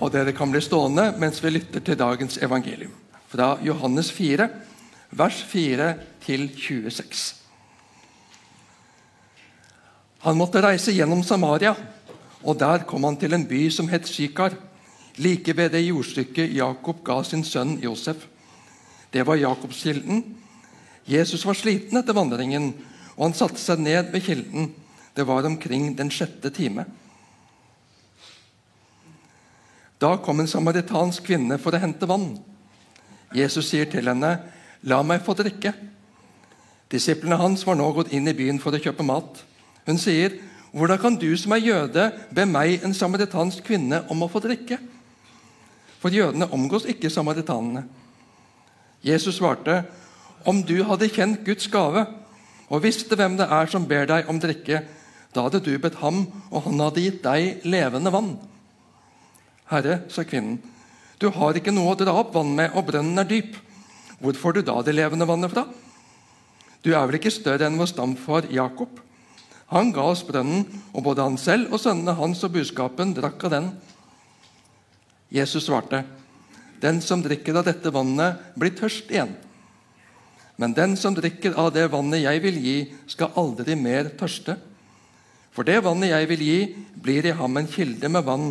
Og dere kan bli stående mens vi lytter til dagens evangelium. Fra Johannes 4, vers 4 til 26. Han måtte reise gjennom Samaria, og der kom han til en by som het Sykar, like ved det jordstykket Jakob ga sin sønn Josef. Det var Jakobskilden. Jesus var sliten etter vandringen, og han satte seg ned ved kilden. Det var omkring den sjette time. Da kom en samaritansk kvinne for å hente vann. Jesus sier til henne, 'La meg få drikke.' Disiplene hans var nå gått inn i byen for å kjøpe mat. Hun sier, 'Hvordan kan du som er jøde, be meg, en samaritansk kvinne, om å få drikke?' For jødene omgås ikke samaritanene. Jesus svarte, 'Om du hadde kjent Guds gave' og visste hvem det er som ber deg om drikke, da hadde du bedt ham, og han hadde gitt deg levende vann. Herre, sa kvinnen, du har ikke noe å dra opp vann med, og brønnen er dyp. Hvor får du da det levende vannet fra? Du er vel ikke større enn vår stamfar Jakob? Han ga oss brønnen, og både han selv og sønnene hans og buskapen drakk av den. Jesus svarte, den som drikker av dette vannet, blir tørst igjen. Men den som drikker av det vannet jeg vil gi, skal aldri mer tørste. For det vannet jeg vil gi, blir i ham en kilde med vann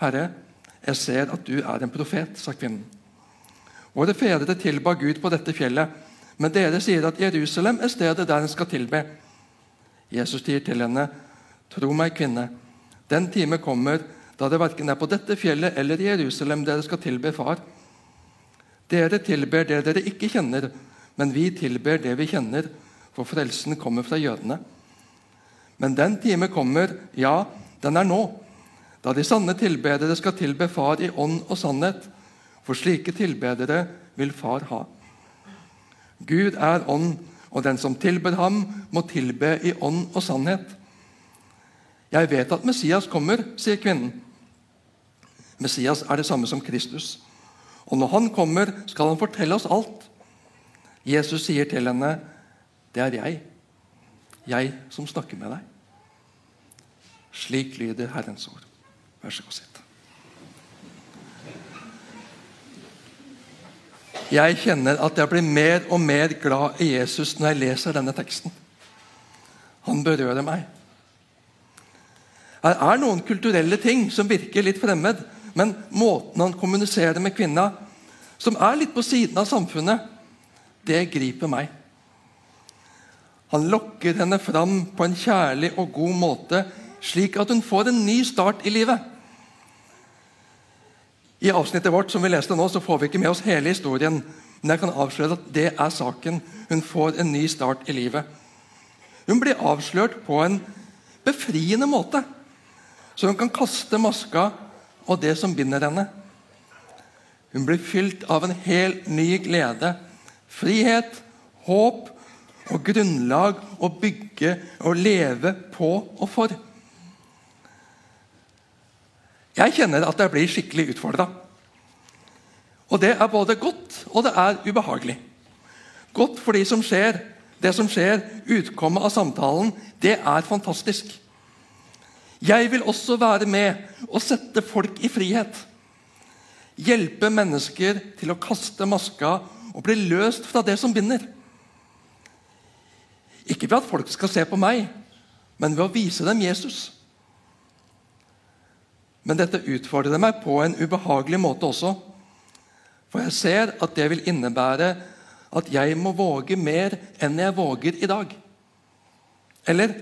'Herre, jeg ser at du er en profet', sa kvinnen. Våre fedre tilba Gud på dette fjellet, men dere sier at Jerusalem er stedet der en skal tilbe. Jesus sier til henne, 'Tro meg, kvinne, den time kommer da det verken er på dette fjellet eller i Jerusalem dere skal tilbe Far.' Dere tilber det dere ikke kjenner, men vi tilber det vi kjenner, for frelsen kommer fra jødene. Men den time kommer, ja, den er nå, da de sanne tilbedere skal tilbe Far i ånd og sannhet, for slike tilbedere vil Far ha. Gud er ånd, og den som tilber ham, må tilbe i ånd og sannhet. Jeg vet at Messias kommer, sier kvinnen. Messias er det samme som Kristus. Og når han kommer, skal han fortelle oss alt. Jesus sier til henne, 'Det er jeg, jeg som snakker med deg.' Slik lyder Herrens ord. Vær så god, sitt. Jeg kjenner at jeg blir mer og mer glad i Jesus når jeg leser denne teksten. Han berører meg. Her er noen kulturelle ting som virker litt fremmed, men måten han kommuniserer med kvinna, som er litt på siden av samfunnet, det griper meg. Han lokker henne fram på en kjærlig og god måte, slik at hun får en ny start i livet. I avsnittet vårt som vi leste nå, så får vi ikke med oss hele historien. Men jeg kan avsløre at det er saken. Hun får en ny start i livet. Hun blir avslørt på en befriende måte. Så hun kan kaste maska og det som binder henne. Hun blir fylt av en helt ny glede. Frihet, håp og grunnlag å bygge og leve på og for. Jeg kjenner at jeg blir skikkelig utfordra. Og det er både godt og det er ubehagelig. Godt for de som skjer, det som skjer, utkommet av samtalen, det er fantastisk. Jeg vil også være med og sette folk i frihet. Hjelpe mennesker til å kaste maska og bli løst fra det som binder. Ikke ved at folk skal se på meg, men ved å vise dem Jesus. Men dette utfordrer meg på en ubehagelig måte også. For jeg ser at det vil innebære at jeg må våge mer enn jeg våger i dag. Eller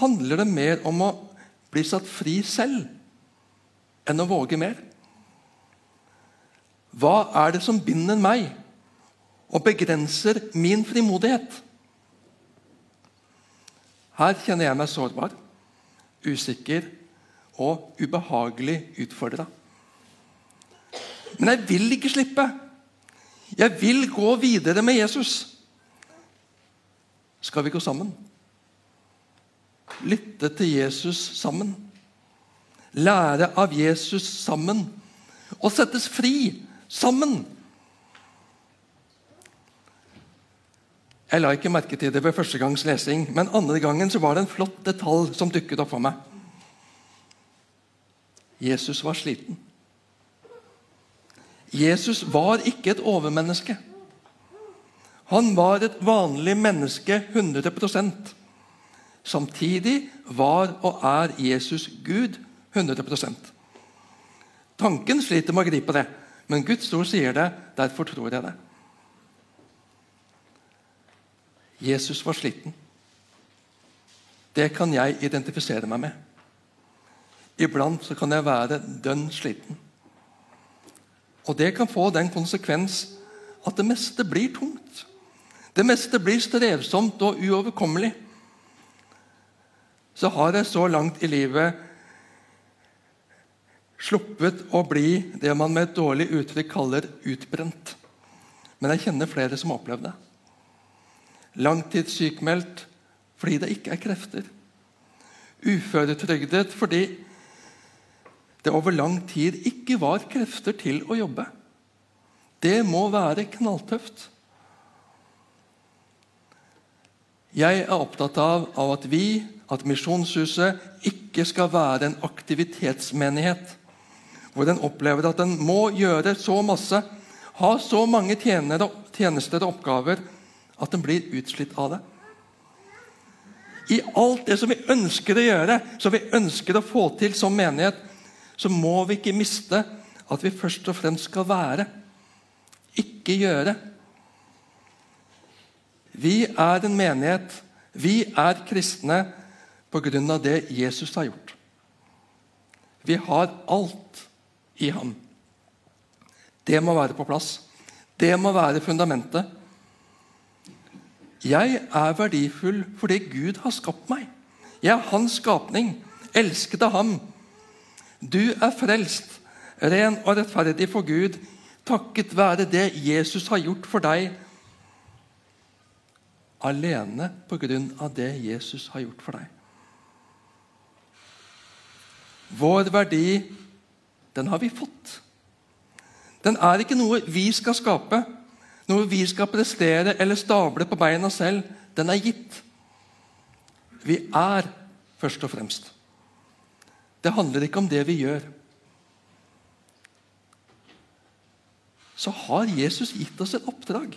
handler det mer om å bli satt fri selv enn å våge mer? Hva er det som binder meg og begrenser min frimodighet? Her kjenner jeg meg sårbar, usikker og ubehagelig utfordra. Men jeg vil ikke slippe. Jeg vil gå videre med Jesus. Skal vi gå sammen? Lytte til Jesus sammen. Lære av Jesus sammen. Og settes fri sammen. Jeg la ikke merke til det ved første gangs lesing, men andre gangen så var det en flott detalj som dukket opp for meg. Jesus var sliten. Jesus var ikke et overmenneske. Han var et vanlig menneske 100% Samtidig var og er Jesus Gud 100% Tanken sliter med å gripe det, men Guds ord sier det. Derfor tror jeg det. Jesus var sliten. Det kan jeg identifisere meg med. Iblant så kan jeg være dønn sliten. Og det kan få den konsekvens at det meste blir tungt. Det meste blir strevsomt og uoverkommelig. Så har jeg så langt i livet sluppet å bli det man med et dårlig uttrykk kaller utbrent. Men jeg kjenner flere som har opplevd det. Langtidssykmeldt fordi det ikke er krefter. Uføretrygdet fordi det over lang tid ikke var krefter til å jobbe. Det må være knalltøft. Jeg er opptatt av, av at vi, at Misjonshuset, ikke skal være en aktivitetsmenighet hvor en opplever at en må gjøre så masse, ha så mange tjenester og oppgaver at en blir utslitt av det. I alt det som vi ønsker å gjøre, som vi ønsker å få til som menighet, så må vi ikke miste at vi først og fremst skal være, ikke gjøre. Vi er en menighet, vi er kristne pga. det Jesus har gjort. Vi har alt i ham. Det må være på plass. Det må være fundamentet. Jeg er verdifull fordi Gud har skapt meg. Jeg er hans skapning, elsket av ham. Du er frelst, ren og rettferdig for Gud, takket være det Jesus har gjort for deg. Alene på grunn av det Jesus har gjort for deg. Vår verdi, den har vi fått. Den er ikke noe vi skal skape, noe vi skal prestere eller stable på beina selv. Den er gitt. Vi er først og fremst. Det handler ikke om det vi gjør. Så har Jesus gitt oss et oppdrag.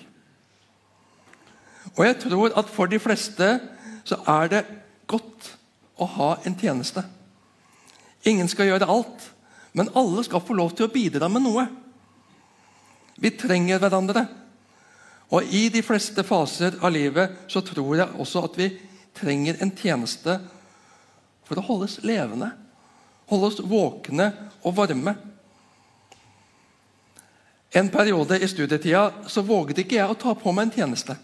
Og jeg tror at for de fleste så er det godt å ha en tjeneste. Ingen skal gjøre alt, men alle skal få lov til å bidra med noe. Vi trenger hverandre. Og I de fleste faser av livet så tror jeg også at vi trenger en tjeneste for å holdes levende holde oss våkne og varme. En periode i studietida så våget ikke jeg å ta på meg en tjeneste.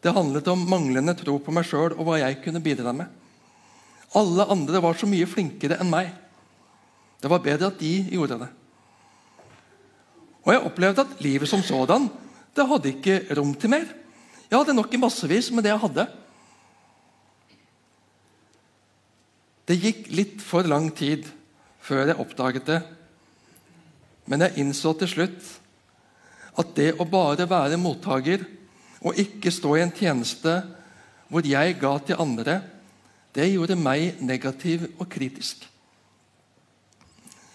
Det handlet om manglende tro på meg sjøl og hva jeg kunne bidra med. Alle andre var så mye flinkere enn meg. Det var bedre at de gjorde det. Og jeg opplevde at livet som sådan det hadde ikke rom til mer. Jeg hadde nok i massevis med det jeg hadde. Det gikk litt for lang tid før jeg oppdaget det. Men jeg innså til slutt at det å bare være mottaker og ikke stå i en tjeneste hvor jeg ga til andre, det gjorde meg negativ og kritisk.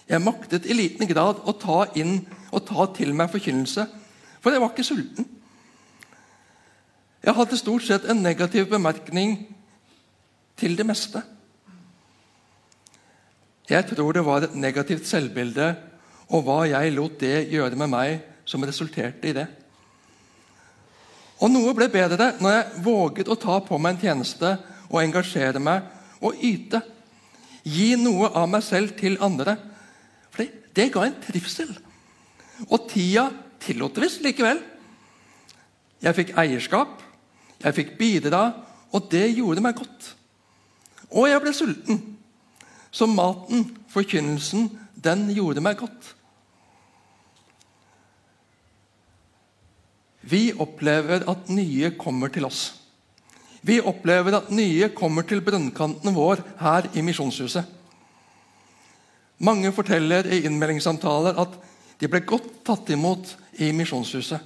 Jeg maktet i liten grad å ta inn og ta til meg forkynnelse, for jeg var ikke sulten. Jeg hadde stort sett en negativ bemerkning til det meste. Jeg tror det var et negativt selvbilde og hva jeg lot det gjøre med meg, som resulterte i det. Og Noe ble bedre når jeg våget å ta på meg en tjeneste og engasjere meg og yte. Gi noe av meg selv til andre. For det ga en trivsel. Og tida tillot visst likevel. Jeg fikk eierskap, jeg fikk bidra, og det gjorde meg godt. Og jeg ble sulten. Så maten, forkynnelsen, den gjorde meg godt. Vi opplever at nye kommer til oss. Vi opplever at nye kommer til brønnkanten vår her i Misjonshuset. Mange forteller i innmeldingssamtaler at de ble godt tatt imot i Misjonshuset.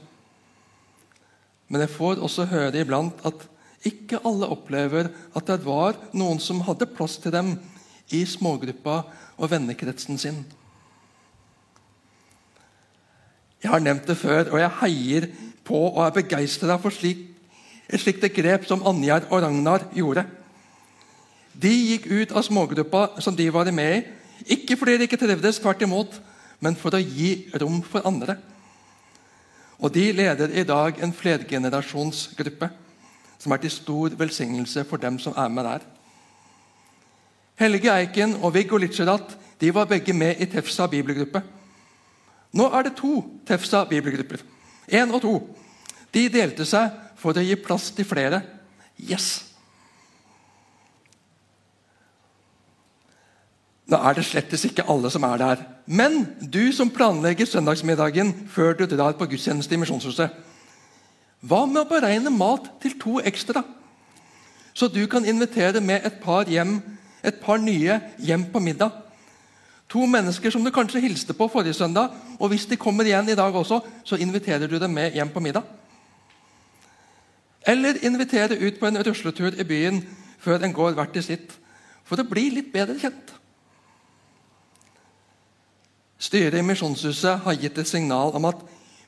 Men jeg får også høre iblant at ikke alle opplever at det var noen som hadde plass til dem i smågruppa og vennekretsen sin. Jeg har nevnt det før, og jeg heier på og er begeistra for slik, et slikt grep som Anjar og Ragnar gjorde. De gikk ut av smågruppa som de var med i, ikke fordi de ikke trivdes, tvert imot, men for å gi rom for andre. Og De leder i dag en flergenerasjonsgruppe som er til stor velsignelse for dem som er med der. Helge Eiken og Viggo Litscherat de var begge med i Tefsa bibelgruppe. Nå er det to Tefsa bibelgrupper. Én og to. De delte seg for å gi plass til flere. Yes! Nå er det slettes ikke alle som er der. Men du som planlegger søndagsmiddagen før du drar på gudstjeneste i Misjonshuset, hva med å beregne mat til to ekstra? Så du kan invitere med et par, hjem, et par nye hjem på middag. To mennesker som du kanskje hilste på forrige søndag, og hvis de kommer igjen i dag også, så inviterer du dem med hjem på middag. Eller invitere ut på en rusletur i byen før en går hvert til sitt, for å bli litt bedre kjent. Styret i Misjonshuset har gitt et signal om at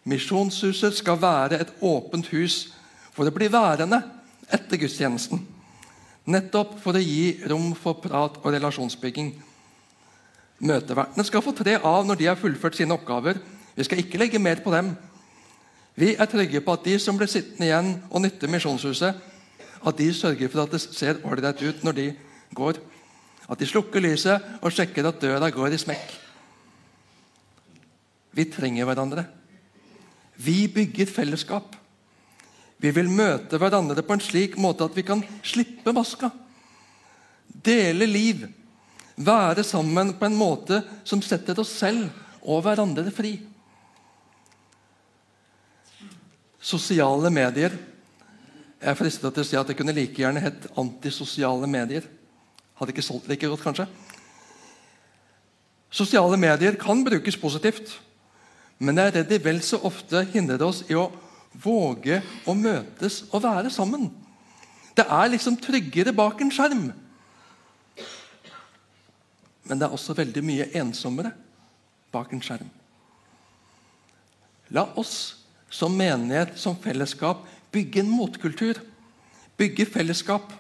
Misjonshuset skal være et åpent hus for å bli værende etter gudstjenesten. Nettopp for å gi rom for prat og relasjonsbygging. Møtevertene skal få tre av når de har fullført sine oppgaver. Vi skal ikke legge mer på dem. Vi er trygge på at de som blir sittende igjen og nytter Misjonshuset, at de sørger for at det ser ålreit ut når de går. At de slukker lyset og sjekker at døra går i smekk. Vi trenger hverandre. Vi bygger fellesskap. Vi vil møte hverandre på en slik måte at vi kan slippe maska. Dele liv. Være sammen på en måte som setter oss selv og hverandre fri. Sosiale medier Jeg er fristet til å si at det kunne like gjerne hett antisosiale medier. Hadde ikke solgt like godt, kanskje. Sosiale medier kan brukes positivt. Men jeg er redd de vel så ofte hindrer oss i å våge å møtes og være sammen. Det er liksom tryggere bak en skjerm. Men det er også veldig mye ensommere bak en skjerm. La oss som menighet, som fellesskap, bygge en motkultur. Bygge fellesskap.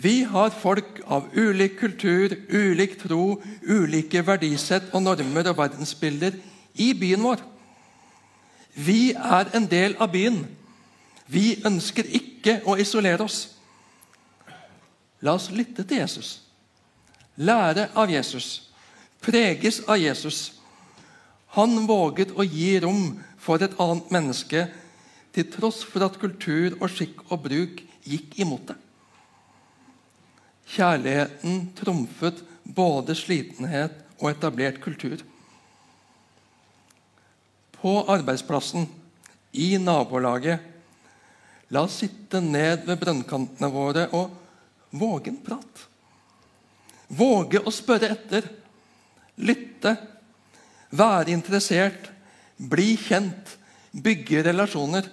Vi har folk av ulik kultur, ulik tro, ulike verdisett og normer og verdensbilder i byen vår. Vi er en del av byen. Vi ønsker ikke å isolere oss. La oss lytte til Jesus, lære av Jesus, preges av Jesus. Han våget å gi rom for et annet menneske til tross for at kultur og skikk og bruk gikk imot det. Kjærligheten trumfet både slitenhet og etablert kultur. På arbeidsplassen, i nabolaget. La oss sitte ned ved brønnkantene våre og våge en prat. Våge å spørre etter, lytte, være interessert, bli kjent, bygge relasjoner.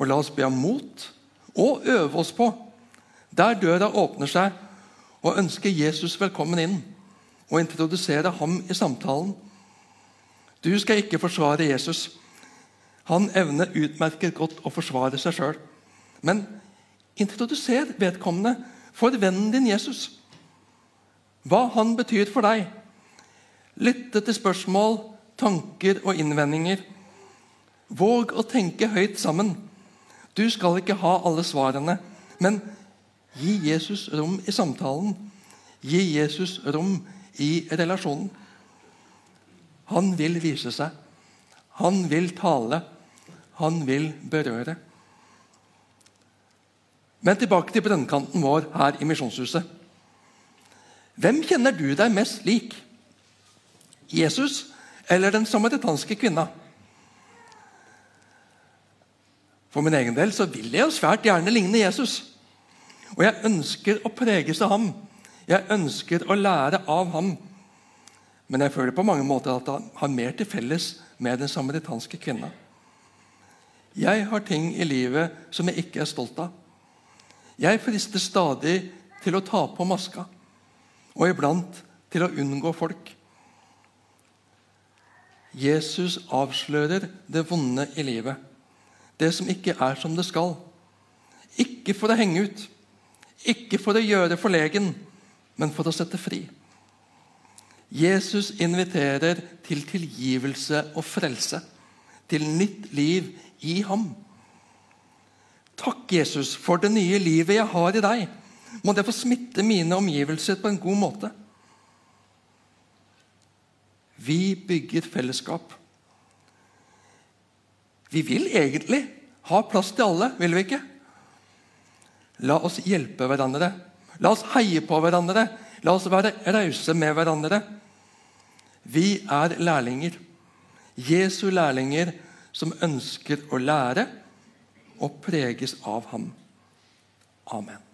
Og la oss be om mot og øve oss på der døra åpner seg, og ønsker Jesus velkommen inn og introdusere ham i samtalen. Du skal ikke forsvare Jesus. Han evner utmerket godt å forsvare seg sjøl. Men introduser vedkommende for vennen din Jesus. Hva han betyr for deg. Lytte til spørsmål, tanker og innvendinger. Våg å tenke høyt sammen. Du skal ikke ha alle svarene, men Gi Jesus rom i samtalen. Gi Jesus rom i relasjonen. Han vil vise seg. Han vil tale. Han vil berøre. Men tilbake til brønnkanten vår her i Misjonshuset. Hvem kjenner du deg mest lik? Jesus eller den samaritanske kvinna? For min egen del så vil jeg jo svært gjerne ligne Jesus. Og jeg ønsker å preges av ham. Jeg ønsker å lære av ham. Men jeg føler på mange måter at han har mer til felles med den samaritanske kvinna. Jeg har ting i livet som jeg ikke er stolt av. Jeg frister stadig til å ta på maska, og iblant til å unngå folk. Jesus avslører det vonde i livet, det som ikke er som det skal. Ikke for å henge ut, ikke for å gjøre forlegen, men for å sette fri. Jesus inviterer til tilgivelse og frelse, til nytt liv i ham. Takk, Jesus, for det nye livet jeg har i deg. Må det få smitte mine omgivelser på en god måte. Vi bygger fellesskap. Vi vil egentlig ha plass til alle, vil vi ikke? La oss hjelpe hverandre. La oss heie på hverandre. La oss være rause med hverandre. Vi er lærlinger. Jesu lærlinger som ønsker å lære og preges av ham. Amen.